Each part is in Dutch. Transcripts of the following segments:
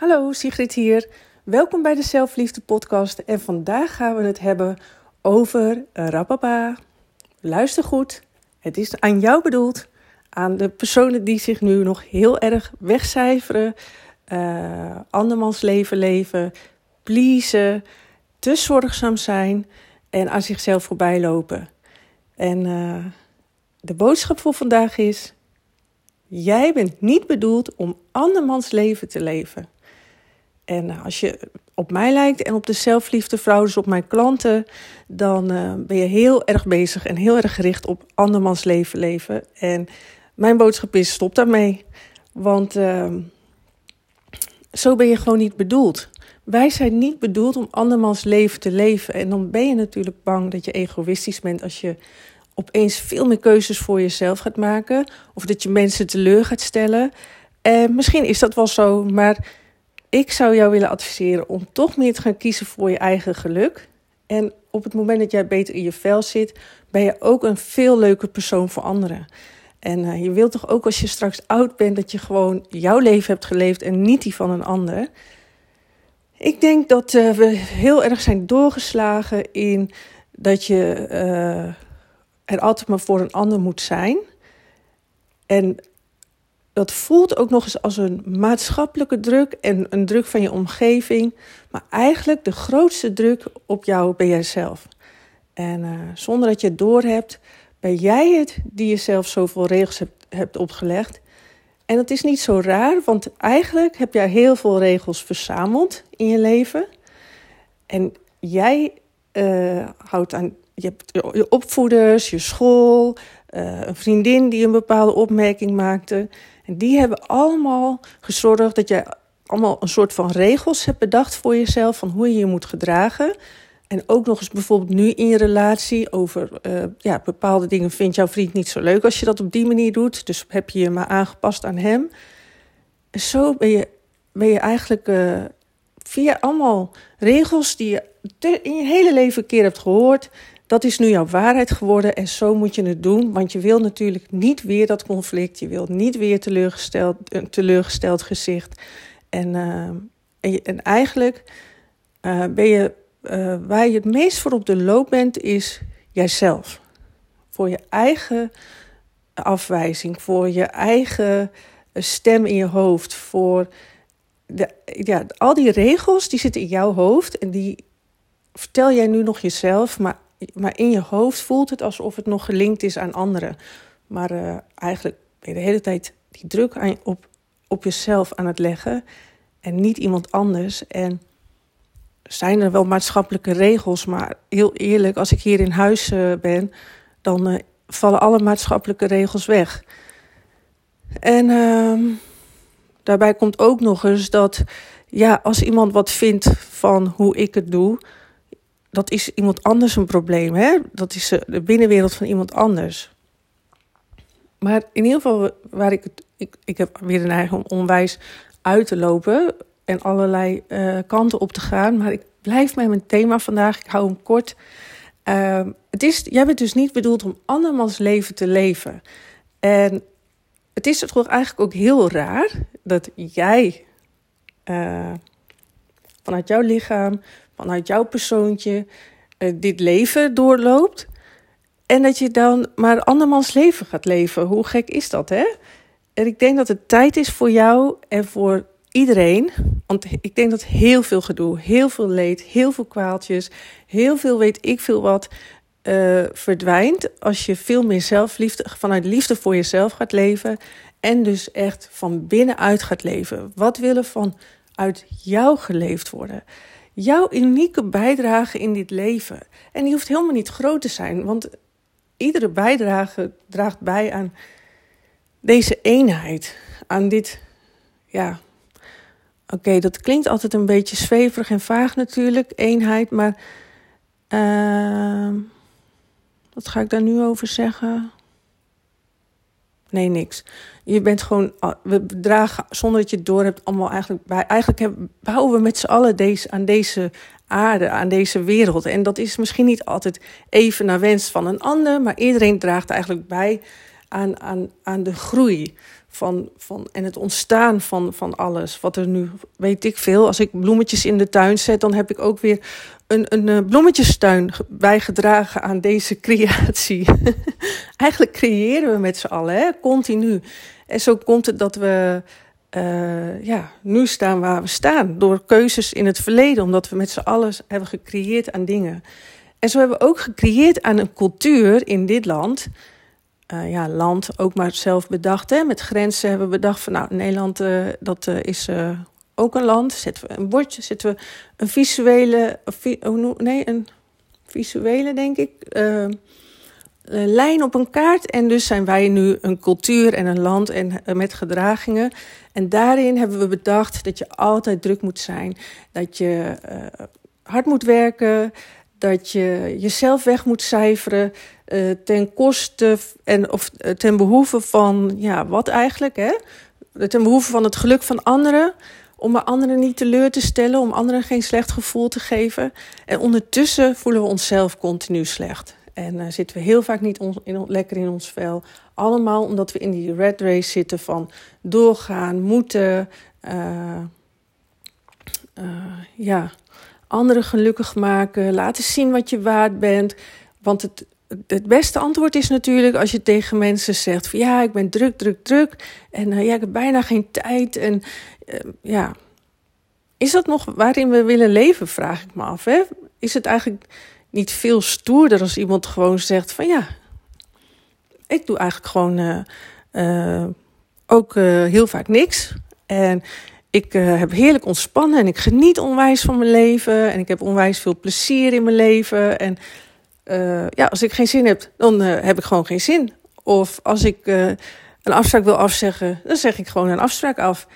Hallo, Sigrid hier. Welkom bij de Zelfliefde Podcast. En vandaag gaan we het hebben over rapapa. Luister goed, het is aan jou bedoeld. Aan de personen die zich nu nog heel erg wegcijferen, uh, andermans leven leven, pleasen, te zorgzaam zijn en aan zichzelf voorbij lopen. En uh, de boodschap voor vandaag is: jij bent niet bedoeld om andermans leven te leven. En als je op mij lijkt en op de zelfliefde vrouw, dus op mijn klanten, dan uh, ben je heel erg bezig en heel erg gericht op andermans leven leven. En mijn boodschap is: stop daarmee. Want uh, zo ben je gewoon niet bedoeld. Wij zijn niet bedoeld om andermans leven te leven. En dan ben je natuurlijk bang dat je egoïstisch bent als je opeens veel meer keuzes voor jezelf gaat maken. Of dat je mensen teleur gaat stellen. En misschien is dat wel zo, maar ik zou jou willen adviseren om toch meer te gaan kiezen voor je eigen geluk. En op het moment dat jij beter in je vel zit, ben je ook een veel leuker persoon voor anderen. En uh, je wilt toch ook als je straks oud bent, dat je gewoon jouw leven hebt geleefd en niet die van een ander. Ik denk dat uh, we heel erg zijn doorgeslagen in dat je uh, er altijd maar voor een ander moet zijn. En dat voelt ook nog eens als een maatschappelijke druk en een druk van je omgeving. Maar eigenlijk de grootste druk op jou ben jijzelf. En uh, zonder dat je het doorhebt, ben jij het die jezelf zoveel regels hebt, opgelegd. En dat is niet zo raar, want eigenlijk heb jij heel veel regels verzameld in je leven. En jij uh, houdt aan je hebt je opvoeders, je school, uh, een vriendin die een bepaalde opmerking maakte. En die hebben allemaal gezorgd dat jij allemaal een soort van regels hebt bedacht voor jezelf van hoe je je moet gedragen. En ook nog eens bijvoorbeeld nu in je relatie over uh, ja, bepaalde dingen vindt jouw vriend niet zo leuk als je dat op die manier doet. Dus heb je je maar aangepast aan hem. En zo ben je, ben je eigenlijk uh, via allemaal regels die je in je hele leven een keer hebt gehoord. Dat is nu jouw waarheid geworden en zo moet je het doen. Want je wil natuurlijk niet weer dat conflict. Je wilt niet weer teleurgesteld, een teleurgesteld gezicht. En, uh, en, en, eigenlijk uh, ben je uh, waar je het meest voor op de loop bent, is jijzelf. Voor je eigen afwijzing, voor je eigen stem in je hoofd, voor de, ja, al die regels die zitten in jouw hoofd en die vertel jij nu nog jezelf, maar, maar in je hoofd voelt het alsof het nog gelinkt is aan anderen. Maar uh, eigenlijk ben je de hele tijd die druk op, op jezelf aan het leggen en niet iemand anders. En zijn er wel maatschappelijke regels, maar heel eerlijk, als ik hier in huis uh, ben, dan uh, vallen alle maatschappelijke regels weg. En uh, daarbij komt ook nog eens dat, ja, als iemand wat vindt van hoe ik het doe, dat is iemand anders een probleem, hè? Dat is eh, de binnenwereld van iemand anders. Maar in ieder geval, waar ik het, ik, ik heb weer een eigen onwijs uit te lopen en allerlei uh, kanten op te gaan. Maar ik blijf bij mijn thema vandaag. Ik hou hem kort. Uh, het is, jij bent dus niet bedoeld om andermans leven te leven. En het is toch eigenlijk ook heel raar dat jij uh, vanuit jouw lichaam, vanuit jouw persoontje, uh, dit leven doorloopt. En dat je dan maar andermans leven gaat leven. Hoe gek is dat, hè? En ik denk dat het tijd is voor jou en voor iedereen. Want ik denk dat heel veel gedoe, heel veel leed, heel veel kwaaltjes, heel veel weet ik veel wat uh, verdwijnt. Als je veel meer zelfliefde, vanuit liefde voor jezelf gaat leven. En dus echt van binnenuit gaat leven. Wat willen vanuit jou geleefd worden? Jouw unieke bijdrage in dit leven. En die hoeft helemaal niet groot te zijn, want iedere bijdrage draagt bij aan deze eenheid, aan dit, ja, Oké, dat klinkt altijd een beetje zweverig en vaag natuurlijk, eenheid, maar uh, wat ga ik daar nu over zeggen? Nee, niks. Je bent gewoon, we dragen zonder dat je het door hebt, allemaal eigenlijk. Eigenlijk bouwen we met z'n allen deze, aan deze aarde, aan deze wereld. En dat is misschien niet altijd even naar wens van een ander, maar iedereen draagt eigenlijk bij aan, aan, aan de groei van, van, en het ontstaan van, van alles. Wat er nu, weet ik veel, als ik bloemetjes in de tuin zet, dan heb ik ook weer een, een eh, bloemetjestuin bijgedragen aan deze creatie. Eigenlijk creëren we met z'n allen, hè, continu. En zo komt het dat we uh, ja, nu staan waar we staan. Door keuzes in het verleden, omdat we met z'n allen hebben gecreëerd aan dingen. En zo hebben we ook gecreëerd aan een cultuur in dit land. Uh, ja, land ook maar zelf bedacht. Hè? Met grenzen hebben we bedacht van nou, Nederland uh, dat is ook een land. Zetten we een bordje, zetten we een visuele, nee, een visuele denk ik, lijn op een kaart. En dus zijn wij nu een cultuur en een land en, met gedragingen. En daarin hebben we bedacht dat je altijd druk moet zijn. Dat je hard moet werken. Dat je jezelf weg moet cijferen. ten koste en, of ten behoeve van, ja, wat eigenlijk, hè? Ten behoeve van het geluk van anderen om anderen niet teleur te stellen, om anderen geen slecht gevoel te geven. En ondertussen voelen we onszelf continu slecht. En uh, zitten we heel vaak niet in, lekker in ons vel. Allemaal omdat we in die red race zitten van doorgaan, moeten. Ja, anderen gelukkig maken. Laten zien wat je waard bent. Want het, het beste antwoord is natuurlijk als je tegen mensen zegt: van ja, ik ben druk, druk, druk. En ja, ik heb bijna geen tijd. En ja. Is dat nog waarin we willen leven, vraag ik me af. Hè? Is het eigenlijk niet veel stoerder als iemand gewoon zegt van ja, ik doe eigenlijk gewoon uh, ook heel vaak niks. En ik heb heerlijk ontspannen en ik geniet onwijs van mijn leven. En ik heb onwijs veel plezier in mijn leven. En ja, als ik geen zin heb, dan heb ik gewoon geen zin. Of als ik een afspraak wil afzeggen, dan zeg ik gewoon een afspraak af.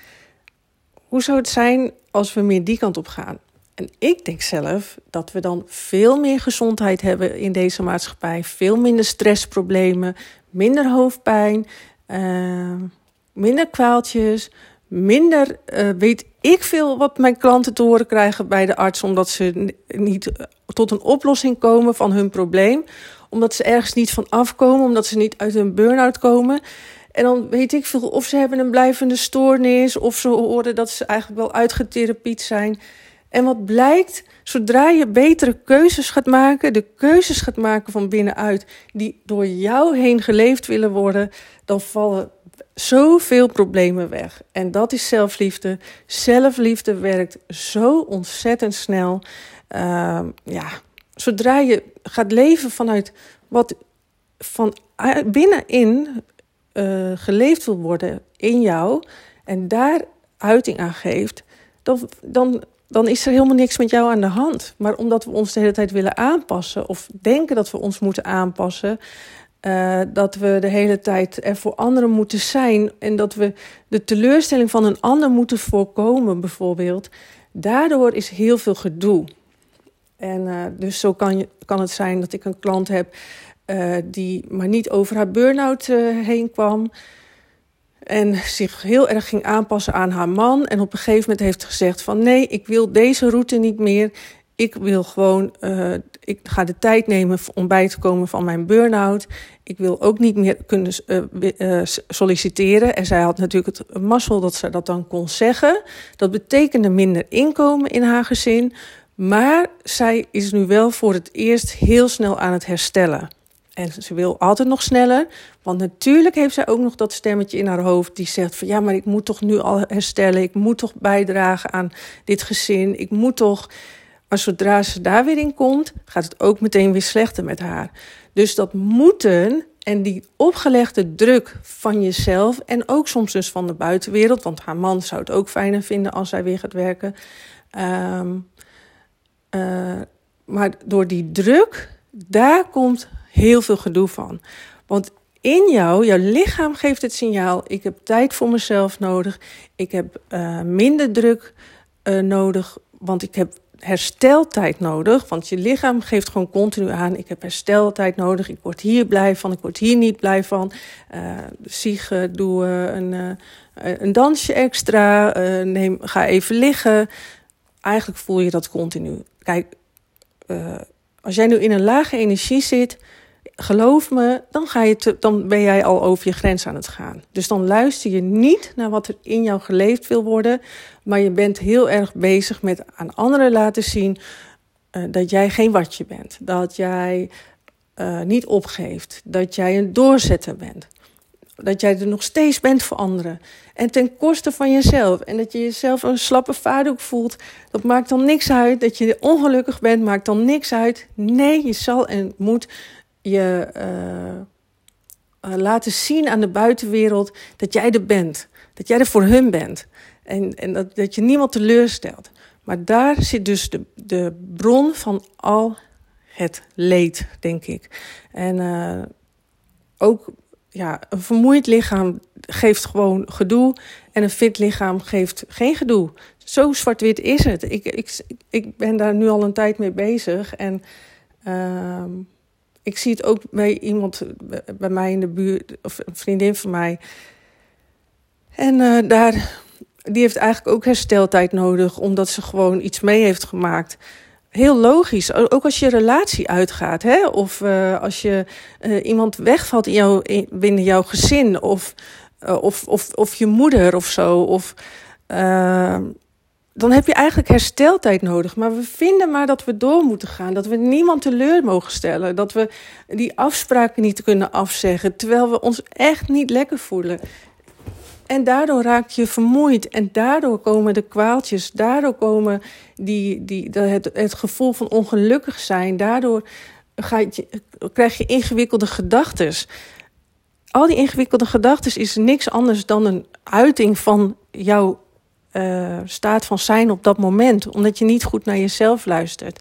Hoe zou het zijn als we meer die kant op gaan? En ik denk zelf dat we dan veel meer gezondheid hebben in deze maatschappij. Veel minder stressproblemen, minder hoofdpijn, minder kwaaltjes, minder uh, weet ik veel wat mijn klanten te horen krijgen bij de arts. Omdat ze niet tot een oplossing komen van hun probleem. Omdat ze ergens niet van afkomen, omdat ze niet uit een burn-out komen. En dan weet ik veel of ze hebben een blijvende stoornis, of ze horen dat ze eigenlijk wel uitgetherapied zijn. En wat blijkt, zodra je betere keuzes gaat maken, de keuzes gaat maken van binnenuit, die door jou heen geleefd willen worden, dan vallen zoveel problemen weg. En dat is zelfliefde. Zelfliefde werkt zo ontzettend snel. Uh, ja, zodra je gaat leven vanuit wat van binnenin uh, geleefd wil worden in jou en daar uiting aan geeft, dan, dan dan is er helemaal niks met jou aan de hand. Maar omdat we ons de hele tijd willen aanpassen of denken dat we ons moeten aanpassen, uh, dat we de hele tijd er voor anderen moeten zijn en dat we de teleurstelling van een ander moeten voorkomen, bijvoorbeeld. Daardoor is heel veel gedoe. En uh, dus zo kan, je, kan het zijn dat ik een klant heb uh, die maar niet over haar burn-out heen kwam. En zich heel erg ging aanpassen aan haar man. En op een gegeven moment heeft gezegd van nee, ik wil deze route niet meer. Ik wil gewoon, ik ga de tijd nemen om bij te komen van mijn burn-out. Ik wil ook niet meer kunnen uh, uh, solliciteren. En zij had natuurlijk het mazzel dat ze dat dan kon zeggen. Dat betekende minder inkomen in haar gezin. Maar zij is nu wel voor het eerst heel snel aan het herstellen. En ze wil altijd nog sneller. Want natuurlijk heeft zij ook nog dat stemmetje in haar hoofd die zegt van ja, maar ik moet toch nu al herstellen. Ik moet toch bijdragen aan dit gezin. Ik moet toch. Maar zodra ze daar weer in komt, gaat het ook meteen weer slechter met haar. Dus dat moeten en die opgelegde druk van jezelf en ook soms dus van de buitenwereld, want haar man zou het ook fijner vinden als zij weer gaat werken. Um, uh, maar door die druk, daar komt heel veel gedoe van. Want in jou, jouw lichaam geeft het signaal: ik heb tijd voor mezelf nodig. Ik heb uh, minder druk uh, nodig, want ik heb hersteltijd nodig. Want je lichaam geeft gewoon continu aan: ik heb hersteltijd nodig. Ik word hier blij van, ik word hier niet blij van. Uh, doe een, een dansje extra. neem, ga even liggen. Eigenlijk voel je dat continu. Kijk, als jij nu in een lage energie zit geloof me, dan, ga je te, dan ben jij al over je grens aan het gaan. Dus dan luister je niet naar wat er in jou geleefd wil worden, maar je bent heel erg bezig met aan anderen laten zien uh, dat jij geen watje bent. Dat jij uh, niet opgeeft. Dat jij een doorzetter bent. Dat jij er nog steeds bent voor anderen. En ten koste van jezelf. En dat je jezelf een slappe vaardoek voelt. Dat maakt dan niks uit. Dat je ongelukkig bent, maakt dan niks uit. Nee, je zal en moet je uh, laten zien aan de buitenwereld dat jij er bent. Dat jij er voor hun bent. En, en dat, dat je niemand teleurstelt. Maar daar zit dus de, de bron van al het leed, denk ik. En uh, ook ja, een vermoeid lichaam geeft gewoon gedoe. En een fit lichaam geeft geen gedoe. Zo zwart-wit is het. Ik, ik, ik ben daar nu al een tijd mee bezig. En uh, ik zie het ook bij iemand bij mij in de buurt, of een vriendin van mij. En uh, daar, die heeft eigenlijk ook hersteltijd nodig, omdat ze gewoon iets mee heeft gemaakt heel logisch. Ook als je relatie uitgaat, hè? of uh, als je uh, iemand wegvalt in jou, in, binnen jouw gezin, of, of, of, of je moeder of zo. Of, dan heb je eigenlijk hersteltijd nodig. Maar we vinden maar dat we door moeten gaan. Dat we niemand teleur mogen stellen. Dat we die afspraken niet kunnen afzeggen. Terwijl we ons echt niet lekker voelen. En daardoor raak je vermoeid. En daardoor komen de kwaaltjes. Daardoor komen die, die, het, het gevoel van ongelukkig zijn. Daardoor ga je, krijg je ingewikkelde gedachten. Al die ingewikkelde gedachten is niks anders dan een uiting van jouw uh, staat van zijn op dat moment. Omdat je niet goed naar jezelf luistert.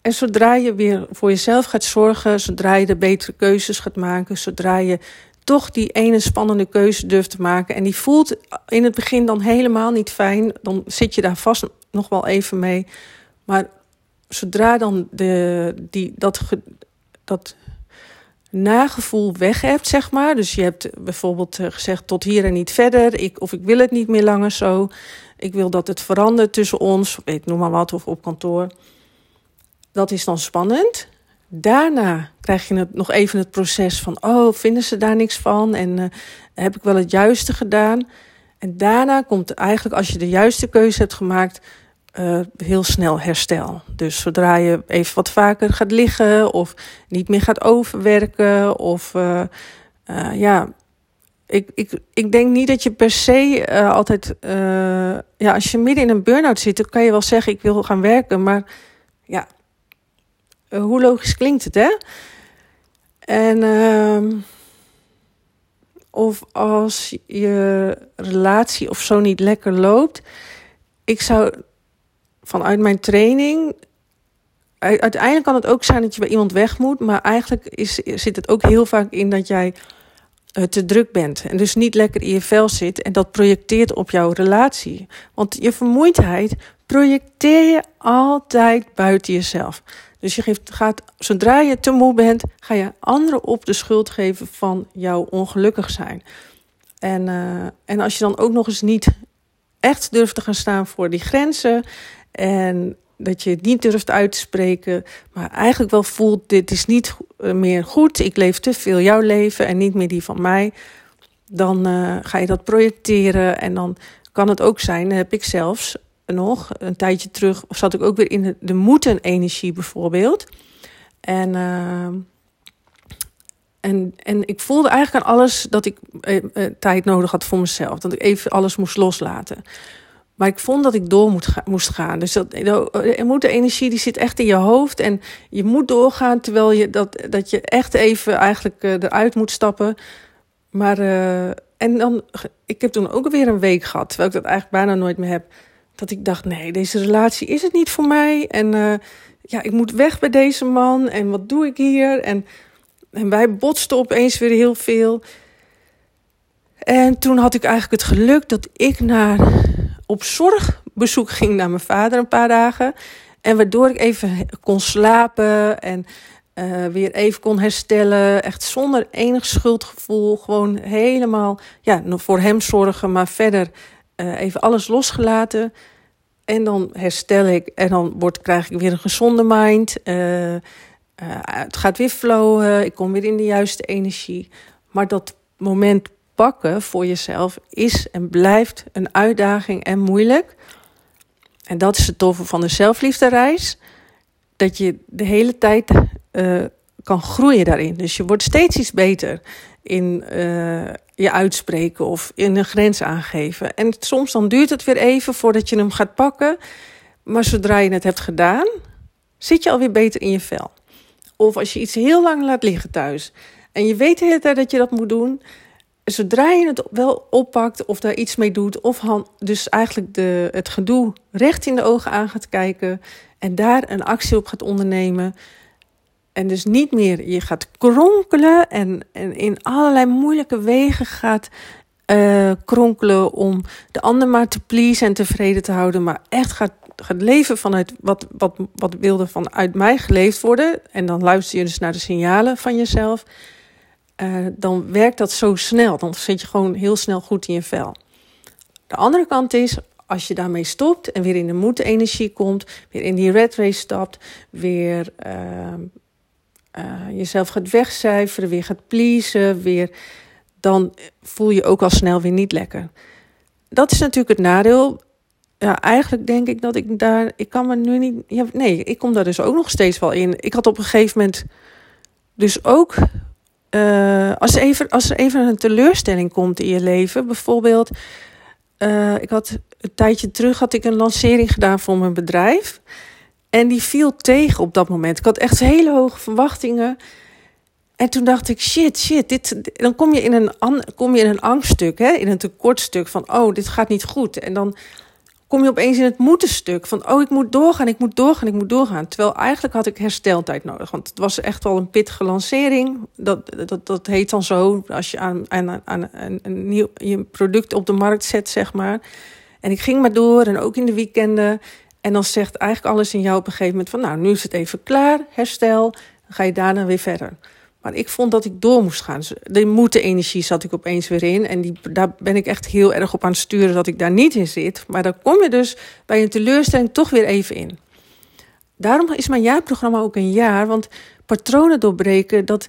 En zodra je weer voor jezelf gaat zorgen, zodra je de betere keuzes gaat maken, zodra je toch die ene spannende keuze durft te maken. En die voelt in het begin dan helemaal niet fijn. Dan zit je daar vast nog wel even mee. Maar zodra dan de, die, dat, dat nagevoel weg hebt, zeg maar. Dus je hebt bijvoorbeeld eh, gezegd tot hier en niet verder. Ik, of ik wil het niet meer langer zo. Ik wil dat het verandert tussen ons. Ik noem maar wat, of op kantoor. Dat is dan spannend. Daarna krijg je nog even het proces van: oh, vinden ze daar niks van? En uh, heb ik wel het juiste gedaan? En daarna komt eigenlijk, als je de juiste keuze hebt gemaakt, uh, heel snel herstel. Dus zodra je even wat vaker gaat liggen of niet meer gaat overwerken of uh, ja. Ik, ik, ik denk niet dat je per se altijd. ja, als je midden in een burn-out zit, dan kan je wel zeggen: ik wil gaan werken. Maar ja, hoe logisch klinkt het, hè? En uh, of als je relatie of zo niet lekker loopt, ik zou vanuit mijn training. Uiteindelijk kan het ook zijn dat je bij iemand weg moet, maar eigenlijk is, zit het ook heel vaak in dat jij uh, te druk bent en dus niet lekker in je vel zit en dat projecteert op jouw relatie. Want je vermoeidheid projecteer je altijd buiten jezelf. Dus je geeft, gaat, zodra je te moe bent, ga je anderen op de schuld geven van jouw ongelukkig zijn. En, uh, en als je dan ook nog eens niet echt durft te gaan staan voor die grenzen. En dat je het niet durft uit te spreken, maar eigenlijk wel voelt: dit is niet eh, meer goed. Ik leef te veel jouw leven en niet meer die van mij. Dan uh, ga je dat projecteren en dan kan het ook zijn, heb ik zelfs nog. Een tijdje terug zat ik ook weer in de, moeten-energie bijvoorbeeld. En, uh, en, en ik voelde eigenlijk aan alles dat ik eh, eh, tijd nodig had voor mezelf. Dat ik even alles moest loslaten. Maar ik vond dat ik door moet moest gaan. Dus dat, de moeten-energie die zit echt in je hoofd. En je moet doorgaan terwijl je dat, dat je echt even eigenlijk uh, eruit moet stappen. Maar, uh, en dan, ik heb toen ook weer een week gehad, terwijl ik dat eigenlijk bijna nooit meer heb dat ik dacht: nee, deze relatie is het niet voor mij. En uh, ja, ik moet weg bij deze man. En wat doe ik hier? En, en wij botsten opeens weer heel veel. En toen had ik eigenlijk het geluk dat ik naar, op zorgbezoek ging naar mijn vader een paar dagen. En waardoor ik even kon slapen en uh, weer even kon herstellen. Echt zonder enig schuldgevoel. Gewoon helemaal ja, voor hem zorgen, maar verder uh, even alles losgelaten. En dan herstel ik en dan word, krijg ik weer een gezonde mind. Uh, het gaat weer flowen, ik kom weer in de juiste energie. Maar dat moment pakken voor jezelf is en blijft een uitdaging en moeilijk. En dat is het toffe van de zelfliefdereis. Dat je de hele tijd uh, kan groeien daarin. Dus je wordt steeds iets beter in uh, je uitspreken of in een grens aangeven. En soms dan duurt het weer even voordat je hem gaat pakken. Maar zodra je het hebt gedaan, zit je alweer beter in je vel. Of als je iets heel lang laat liggen thuis en je weet de hele tijd dat je dat moet doen, zodra je het wel oppakt of daar iets mee doet, of dus eigenlijk de, het gedoe recht in de ogen aan gaat kijken en daar een actie op gaat ondernemen. En dus niet meer je gaat kronkelen en, en in allerlei moeilijke wegen gaat uh, kronkelen om de ander maar te pleasen en tevreden te houden, maar echt gaat, gaat leven vanuit wat, wat, wat wilde vanuit mij geleefd worden. En dan luister je dus naar de signalen van jezelf. Uh, dan werkt dat zo snel. Dan zit je gewoon heel snel goed in je vel. De andere kant is, als je daarmee stopt en weer in de moed-energie komt, weer in die red race stapt, weer uh, uh, jezelf gaat wegcijferen, weer gaat pleasen, weer, dan voel je ook al snel weer niet lekker. Dat is natuurlijk het nadeel. Ja, eigenlijk denk ik dat ik daar, ik kan me nu niet, nee, ik kom daar dus ook nog steeds wel in. Ik had op een gegeven moment dus ook uh, als, er even, als er even een teleurstelling komt in je leven, bijvoorbeeld, uh, ik had een tijdje terug had ik een lancering gedaan voor mijn bedrijf. En die viel tegen op dat moment. Ik had echt hele hoge verwachtingen. En toen dacht ik, shit, shit, dit, dan kom je in een, kom je in een angststuk, hè, in een tekortstuk van, oh, dit gaat niet goed. En dan kom je opeens in het moeten stuk van, oh, ik moet doorgaan, ik moet doorgaan, ik moet doorgaan. Terwijl eigenlijk had ik hersteltijd nodig, want het was echt wel een pittige lancering. Dat, dat, dat heet dan zo, als je aan, aan, een, een nieuw je product op de markt zet, zeg maar. En ik ging maar door en ook in de weekenden. En dan zegt eigenlijk alles in jou op een gegeven moment van, nou, nu is het even klaar, herstel, dan ga je daarna weer verder. Maar ik vond dat ik door moest gaan. Dus de moeten energie zat ik opeens weer in. En die, daar ben ik echt heel erg op aan het sturen dat ik daar niet in zit. Maar dan kom je dus bij een teleurstelling toch weer even in. Daarom is mijn jaarprogramma ook een jaar. Want patronen doorbreken, dat,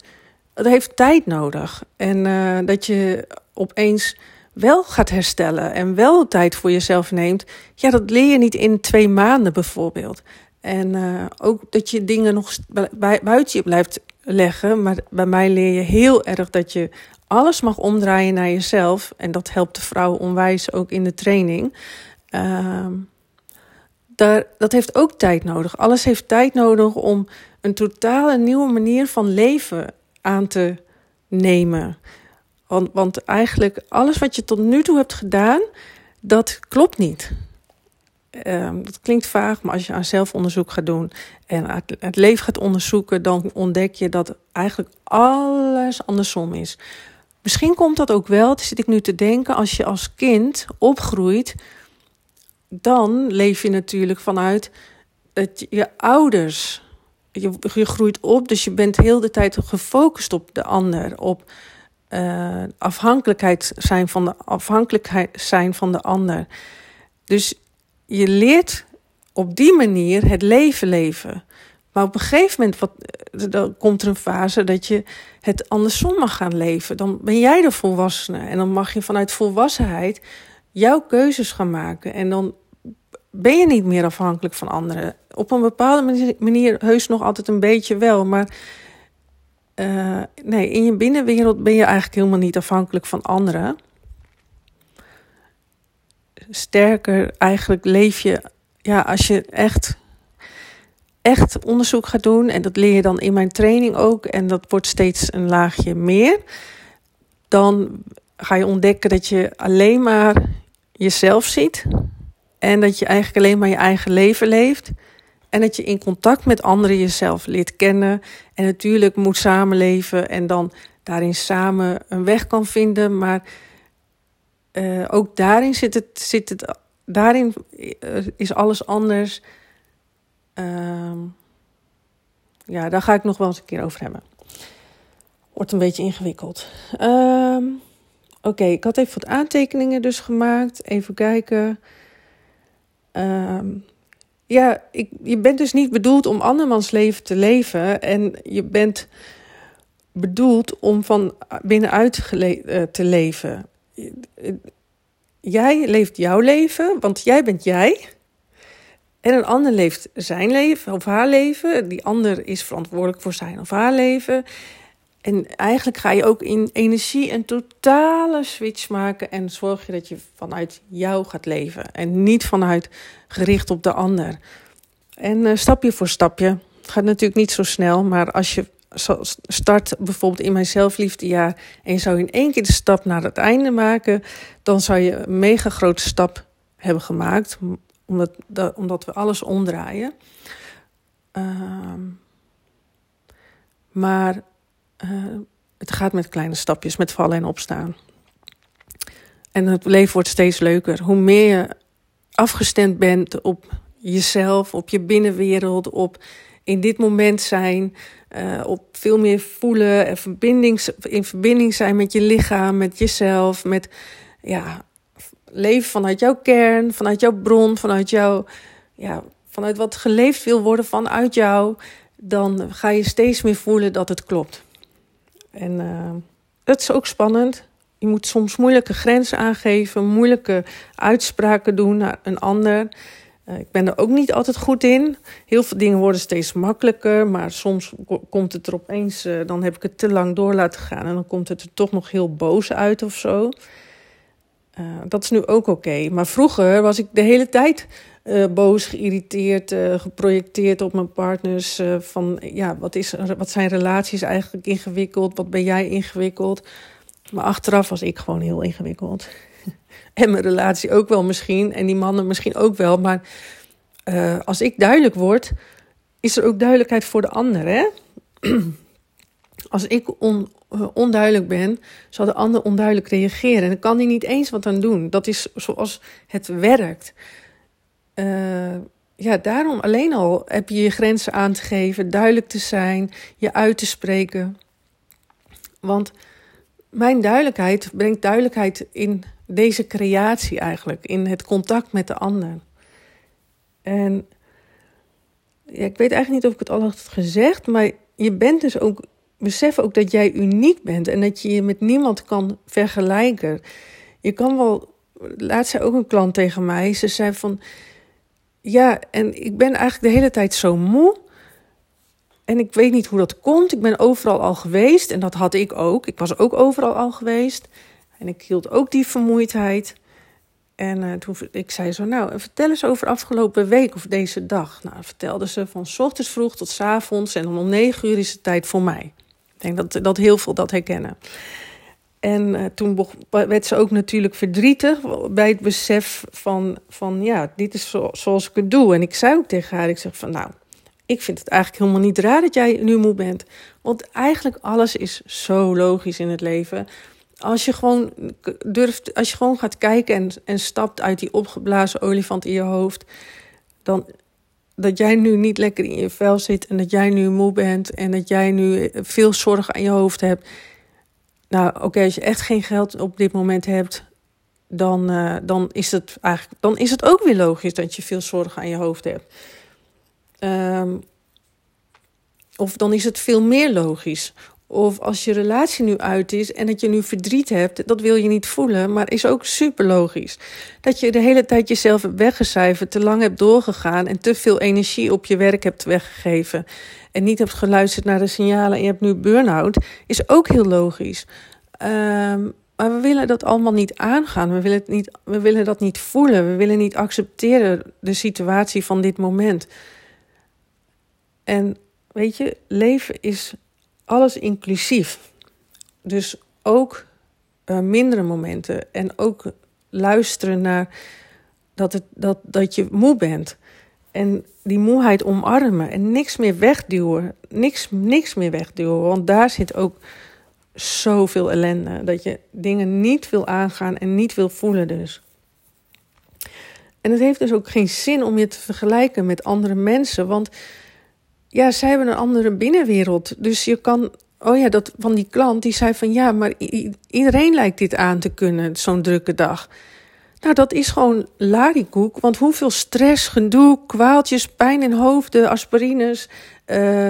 dat heeft tijd nodig. En uh, dat je opeens wel gaat herstellen en wel tijd voor jezelf neemt. Ja, dat leer je niet in twee maanden bijvoorbeeld. En uh, ook dat je dingen nog buiten je blijft leggen. Maar bij mij leer je heel erg dat je alles mag omdraaien naar jezelf. En dat helpt de vrouw onwijs ook in de training. Uh, daar, dat heeft ook tijd nodig. Alles heeft tijd nodig om een totale nieuwe manier van leven aan te nemen. Want, want eigenlijk alles wat je tot nu toe hebt gedaan, dat klopt niet. Um, dat klinkt vaag, maar als je aan zelfonderzoek gaat doen en het, het leven gaat onderzoeken, dan ontdek je dat eigenlijk alles andersom is. Misschien komt dat ook wel, zit ik nu te denken, als je als kind opgroeit, dan leef je natuurlijk vanuit dat je ouders. Je, je groeit op, dus je bent heel de tijd gefocust op de ander, op uh, afhankelijkheid zijn van de afhankelijkheid zijn van de ander. Dus je leert op die manier het leven leven. Maar op een gegeven moment dan komt er een fase dat je het andersom mag gaan leven. Dan ben jij de volwassene en dan mag je vanuit volwassenheid jouw keuzes gaan maken. En dan ben je niet meer afhankelijk van anderen. Op een bepaalde manier heus nog altijd een beetje wel, maar uh, nee, in je binnenwereld ben je eigenlijk helemaal niet afhankelijk van anderen sterker eigenlijk leef je, ja, als je echt, echt onderzoek gaat doen, en dat leer je dan in mijn training ook, en dat wordt steeds een laagje meer, dan ga je ontdekken dat je alleen maar jezelf ziet en dat je eigenlijk alleen maar je eigen leven leeft. En dat je in contact met anderen jezelf leert kennen. En natuurlijk moet samenleven en dan daarin samen een weg kan vinden. Maar uh, ook daarin zit het, zit het daarin uh, is alles anders. Uh, ja, daar ga ik nog wel eens een keer over hebben. Wordt een beetje ingewikkeld. Ehm, oké, ik had even wat aantekeningen dus gemaakt. Even kijken. Ehm, ja, ik, je bent dus niet bedoeld om andermans leven te leven. En je bent bedoeld om van binnenuit uh, te leven. Jij leeft jouw leven, want jij bent jij. En een ander leeft zijn leven of haar leven. Die ander is verantwoordelijk voor zijn of haar leven. En eigenlijk ga je ook in energie een totale switch maken en zorg je dat je vanuit jou gaat leven en niet vanuit gericht op de ander. En uh, stapje voor stapje. Het gaat natuurlijk niet zo snel, maar als je start bijvoorbeeld in mijn zelfliefdejaar en je zou in één keer de stap naar het einde maken, dan zou je een mega grote stap hebben gemaakt, omdat, omdat we alles omdraaien. Uh, maar uh, het gaat met kleine stapjes, met vallen en opstaan. En het leven wordt steeds leuker. Hoe meer je afgestemd bent op jezelf, op je binnenwereld, op in dit moment zijn, uh, op veel meer voelen en verbinding, in verbinding zijn met je lichaam, met jezelf, met ja, leven vanuit jouw kern, vanuit jouw bron, vanuit jouw, ja, vanuit wat geleefd wil worden vanuit jou, dan ga je steeds meer voelen dat het klopt. En uh, dat is ook spannend. Je moet soms moeilijke grenzen aangeven, moeilijke uitspraken doen naar een ander. Uh, ik ben er ook niet altijd goed in. Heel veel dingen worden steeds makkelijker, maar soms komt het er opeens, uh, dan heb ik het te lang door laten gaan en dan komt het er toch nog heel boos uit of zo. dat is nu ook oké. Maar vroeger was ik de hele tijd boos, geïrriteerd, geprojecteerd op mijn partners. Van ja, wat, is, wat zijn relaties eigenlijk ingewikkeld? Wat ben jij ingewikkeld? Maar achteraf was ik gewoon heel ingewikkeld. en mijn relatie ook wel misschien. En die mannen misschien ook wel. Maar als ik duidelijk word, is er ook duidelijkheid voor de ander. Hè? als ik on, onduidelijk ben, zal de ander onduidelijk reageren. En dan kan hij niet eens wat aan doen. Dat is zoals het werkt. Uh, ja, daarom alleen al heb je je grenzen aan te geven, duidelijk te zijn, je uit te spreken. Want mijn duidelijkheid brengt duidelijkheid in deze creatie eigenlijk, in het contact met de ander. En ja, ik weet eigenlijk niet of ik het al had gezegd, maar je bent dus ook, besef ook dat jij uniek bent en dat je je met niemand kan vergelijken. Je kan wel, laatst zei ook een klant tegen mij, ze zei van, ja, en ik ben eigenlijk de hele tijd zo moe. En ik weet niet hoe dat komt. Ik ben overal al geweest en dat had ik ook. Ik was ook overal al geweest. En ik hield ook die vermoeidheid. En uh, toen ik zei zo, nou, vertel eens over afgelopen week of deze dag. Nou, vertelde ze van s ochtends vroeg tot s avonds en om negen uur is het tijd voor mij. Ik denk dat, dat heel veel dat herkennen. En uh, toen werd ze ook natuurlijk verdrietig bij het besef van, van ja, dit is zo, zoals ik het doe. En ik zei ook tegen haar, ik zeg van nou, ik vind het eigenlijk helemaal niet raar dat jij nu moe bent. Want eigenlijk alles is zo logisch in het leven. Als je gewoon durft, als je gewoon gaat kijken en, en stapt uit die opgeblazen olifant in je hoofd, dan dat jij nu niet lekker in je vel zit en dat jij nu moe bent en dat jij nu veel zorgen aan je hoofd hebt nou, oké, als je echt geen geld op dit moment hebt, dan, uh, dan, is het eigenlijk, dan is het ook weer logisch dat je veel zorgen aan je hoofd hebt. Um, of dan is het veel meer logisch. Of als je relatie nu uit is en dat je nu verdriet hebt, dat wil je niet voelen, maar is ook super logisch. Dat je de hele tijd jezelf hebt weggecijferd, te lang hebt doorgegaan en te veel energie op je werk hebt weggegeven en niet hebt geluisterd naar de signalen en je hebt nu burn-out, is ook heel logisch. Um, maar we willen dat allemaal niet aangaan. We willen, het niet, we willen dat niet voelen. We willen niet accepteren de situatie van dit moment. En weet je, leven is alles inclusief. Dus ook uh, mindere momenten. En ook luisteren naar dat, het, dat, dat je moe bent. En die moeheid omarmen en niks meer wegduwen. Niks, niks meer wegduwen. Want daar zit ook zoveel ellende. Dat je dingen niet wil aangaan en niet wil voelen dus. En het heeft dus ook geen zin om je te vergelijken met andere mensen. Want ja, zij hebben een andere binnenwereld. Dus je kan. Oh ja, dat van die klant die zei van ja, maar iedereen lijkt dit aan te kunnen, zo'n drukke dag. Nou, dat is gewoon larikoek. Want hoeveel stress, gedoe, kwaaltjes, pijn in hoofden, aspirines, uh,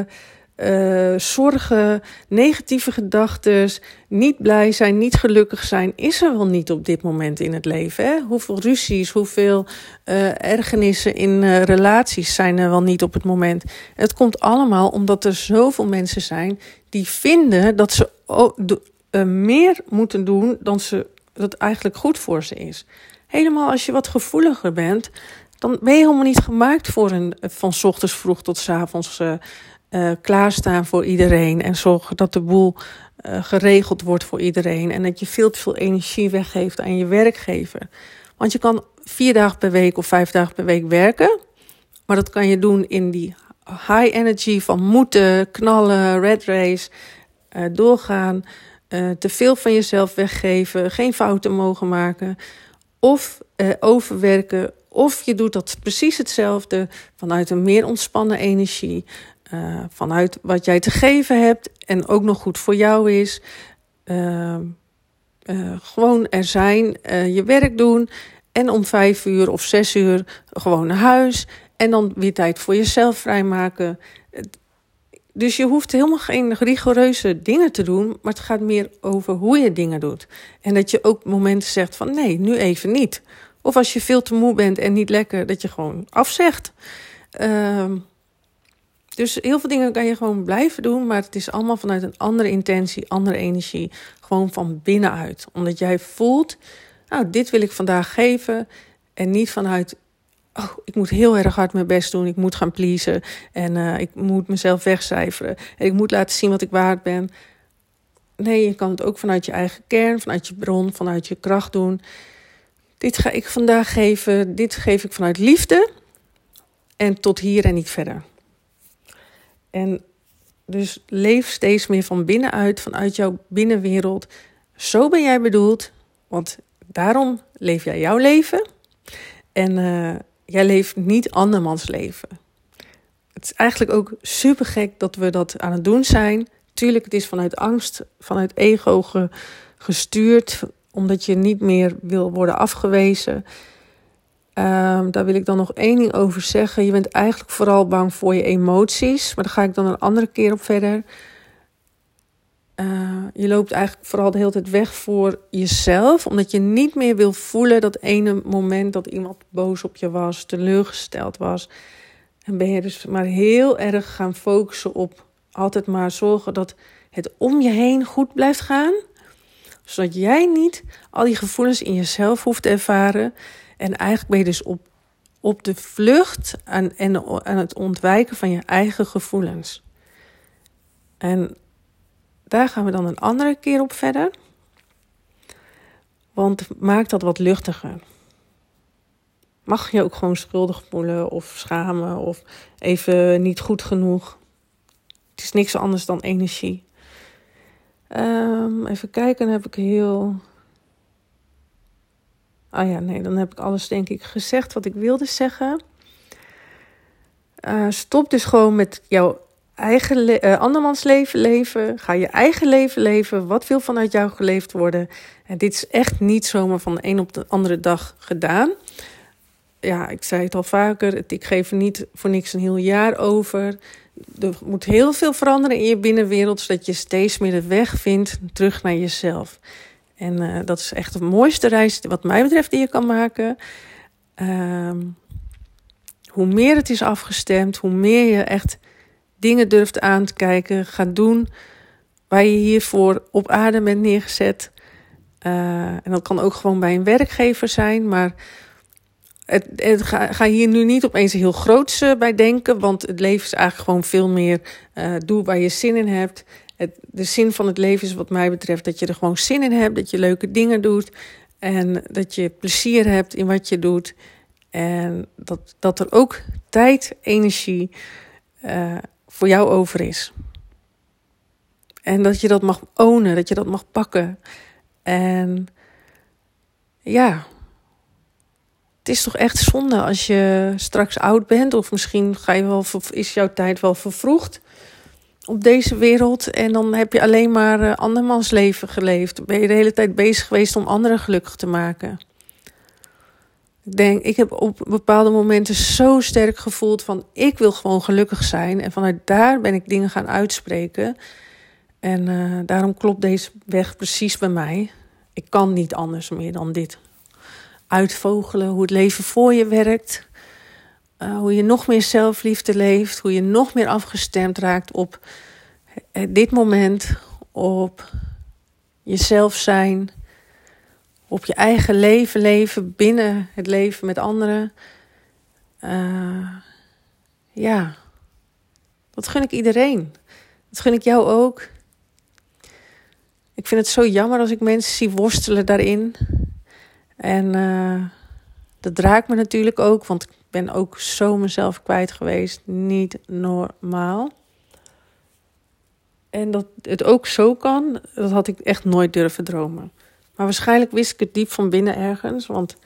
uh, zorgen, negatieve gedachten, niet blij zijn, niet gelukkig zijn, is er wel niet op dit moment in het leven. Hè? Hoeveel ruzies, hoeveel uh, ergernissen in relaties zijn er wel niet op het moment. Het komt allemaal omdat er zoveel mensen zijn die vinden dat ze meer moeten doen dan ze, dat eigenlijk goed voor ze is. Helemaal als je wat gevoeliger bent, dan ben je helemaal niet gemaakt voor een van ochtends vroeg tot s avonds uh, klaarstaan voor iedereen. En zorgen dat de boel uh, geregeld wordt voor iedereen. En dat je veel te veel energie weggeeft aan je werkgever. Want je kan vier dagen per week of vijf dagen per week werken. Maar dat kan je doen in die high energy van moeten, knallen, red race, doorgaan. te veel van jezelf weggeven, geen fouten mogen maken of overwerken, of je doet dat precies hetzelfde vanuit een meer ontspannen energie, uh, vanuit wat jij te geven hebt en ook nog goed voor jou is. Uh, gewoon er zijn, je werk doen en om vijf uur of zes uur gewoon naar huis en dan weer tijd voor jezelf vrijmaken. Dus je hoeft helemaal geen rigoureuze dingen te doen, maar het gaat meer over hoe je dingen doet. En dat je ook momenten zegt van nee, nu even niet. Of als je veel te moe bent en niet lekker, dat je gewoon afzegt. Uh, dus heel veel dingen kan je gewoon blijven doen, maar het is allemaal vanuit een andere intentie, andere energie. Gewoon van binnenuit. Omdat jij voelt, nou, dit wil ik vandaag geven. En niet vanuit oh, ik moet heel erg hard mijn best doen. Ik moet gaan pleasen. En uh, ik moet mezelf wegcijferen. En ik moet laten zien wat ik waard ben. Nee, je kan het ook vanuit je eigen kern, vanuit je bron, vanuit je kracht doen. Dit ga ik vandaag geven. Dit geef ik vanuit liefde. En tot hier en niet verder. En dus leef steeds meer van binnenuit, vanuit jouw binnenwereld. Zo ben jij bedoeld, want daarom leef jij jouw leven. En uh, Jij leeft niet andermans leven. Het is eigenlijk ook super gek dat we dat aan het doen zijn. Tuurlijk, het is vanuit angst, vanuit ego gestuurd, omdat je niet meer wil worden afgewezen. Um, daar wil ik dan nog één ding over zeggen. Je bent eigenlijk vooral bang voor je emoties, maar daar ga ik dan een andere keer op verder. Uh, je loopt eigenlijk vooral de hele tijd weg voor jezelf, omdat je niet meer wil voelen dat ene moment dat iemand boos op je was, teleurgesteld was. En ben je dus maar heel erg gaan focussen op altijd maar zorgen dat het om je heen goed blijft gaan, zodat jij niet al die gevoelens in jezelf hoeft te ervaren. En eigenlijk ben je dus op, op de vlucht aan, en aan het ontwijken van je eigen gevoelens. En daar gaan we dan een andere keer op verder. Want maak dat wat luchtiger. Mag je ook gewoon schuldig voelen of schamen of even niet goed genoeg. Het is niks anders dan energie. Um, even kijken, dan heb ik heel. Ah ja, nee, dan heb ik alles denk ik gezegd wat ik wilde zeggen. Uh, stop dus gewoon met jouw eigen uh, andermans leven leven. Ga je eigen leven leven. Wat wil vanuit jou geleefd worden? En dit is echt niet zomaar van de een op de andere dag gedaan. Ja, ik zei het al vaker. Ik geef er niet voor niks een heel jaar over. Er moet heel veel veranderen in je binnenwereld, zodat je steeds meer de weg vindt terug naar jezelf. En uh, dat is echt de mooiste reis, wat mij betreft, die je kan maken. Uh, hoe meer het is afgestemd, hoe meer je echt dingen durft aan te kijken, gaat doen waar je hiervoor op aarde bent neergezet. Uh, en dat kan ook gewoon bij een werkgever zijn, maar het, ga, ga, hier nu niet opeens heel groots uh, bij denken, want het leven is eigenlijk gewoon veel meer doe waar je zin in hebt. Het, de zin van het leven is wat mij betreft dat je er gewoon zin in hebt, dat je leuke dingen doet en dat je plezier hebt in wat je doet. En dat, dat er ook tijd, energie, uh, voor jou over is. En dat je dat mag ownen, dat je dat mag pakken. En ja, het is toch echt zonde als je straks oud bent, of misschien ga je wel, is jouw tijd wel vervroegd op deze wereld. En dan heb je alleen maar uh, andermans leven geleefd. Ben je de hele tijd bezig geweest om anderen gelukkig te maken. ik denk, ik heb op bepaalde momenten zo sterk gevoeld van ik wil gewoon gelukkig zijn. En vanuit daar ben ik dingen gaan uitspreken. En uh, daarom klopt deze weg precies bij mij. Ik kan niet anders meer dan dit. Uitvogelen hoe het leven voor je werkt. Uh, hoe je nog meer zelfliefde leeft. Hoe je nog meer afgestemd raakt op dit moment. Op jezelf zijn op je eigen leven leven, binnen het leven met anderen. Uh, ja, dat gun ik iedereen. Dat gun ik jou ook. Ik vind het zo jammer als ik mensen zie worstelen daarin. En dat raakt me natuurlijk ook, want ben ook zo mezelf kwijt geweest. Niet normaal. En dat het ook zo kan, dat had ik echt nooit durven dromen. Maar waarschijnlijk wist ik het diep van binnen ergens. Want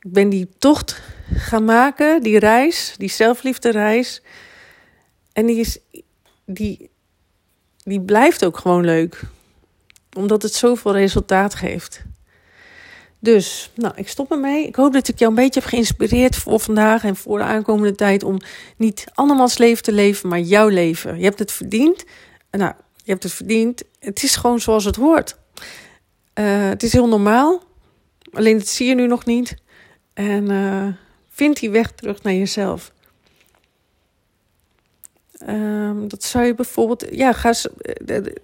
ik ben die tocht gaan maken, die reis, die zelfliefde reis. En die, is, die, die blijft ook gewoon leuk. Omdat het zoveel resultaat geeft. Dus, nou, ik stop ermee. Ik hoop dat ik jou een beetje heb geïnspireerd voor vandaag en voor de aankomende tijd. Om niet andermans leven te leven, maar jouw leven. Je hebt het verdiend. Nou, je hebt het verdiend. Het is gewoon zoals het hoort. Uh, het is heel normaal, alleen dat zie je nu nog niet. En uh, vind die weg terug naar jezelf. Um, dat zou je bijvoorbeeld, ja, ga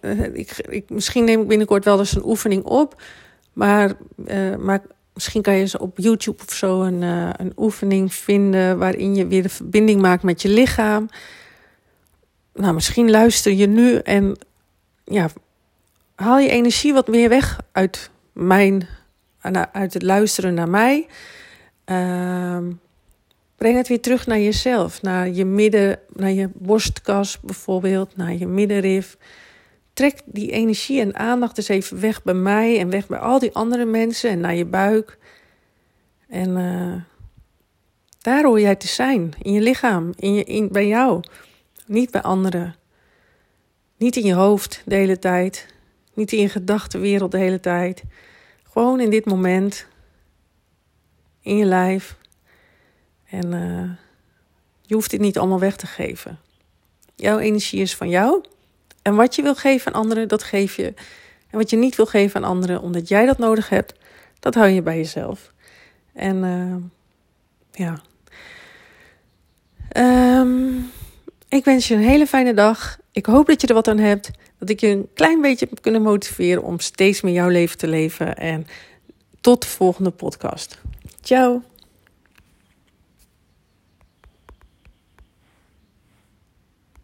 uh, ik, ik, misschien neem ik binnenkort wel eens een oefening op, maar, maar misschien kan je ze op YouTube of zo een, een oefening vinden waarin je weer de verbinding maakt met je lichaam. Nou, misschien luister je nu en ja, haal je energie wat meer weg uit mijn, uit het luisteren naar mij. Uh, breng het weer terug naar jezelf, naar je midden, naar je borstkas bijvoorbeeld, naar je middenrif. Trek die energie en aandacht eens even weg bij mij en weg bij al die andere mensen en naar je buik. En uh, daar hoor jij te zijn, in je lichaam, in je, in, bij jou, niet bij anderen. Niet in je hoofd de hele tijd, niet in je gedachtenwereld de hele tijd. Gewoon in dit moment. In je lijf. En uh, je hoeft dit niet allemaal weg te geven. Jouw energie is van jou. En wat je wil geven aan anderen, dat geef je. En wat je niet wil geven aan anderen, omdat jij dat nodig hebt, dat hou je bij jezelf. En uh, ja. Um, ik wens je een hele fijne dag. Ik hoop dat je er wat aan hebt. Dat ik je een klein beetje heb kunnen motiveren om steeds meer jouw leven te leven. En tot de volgende podcast. Ciao.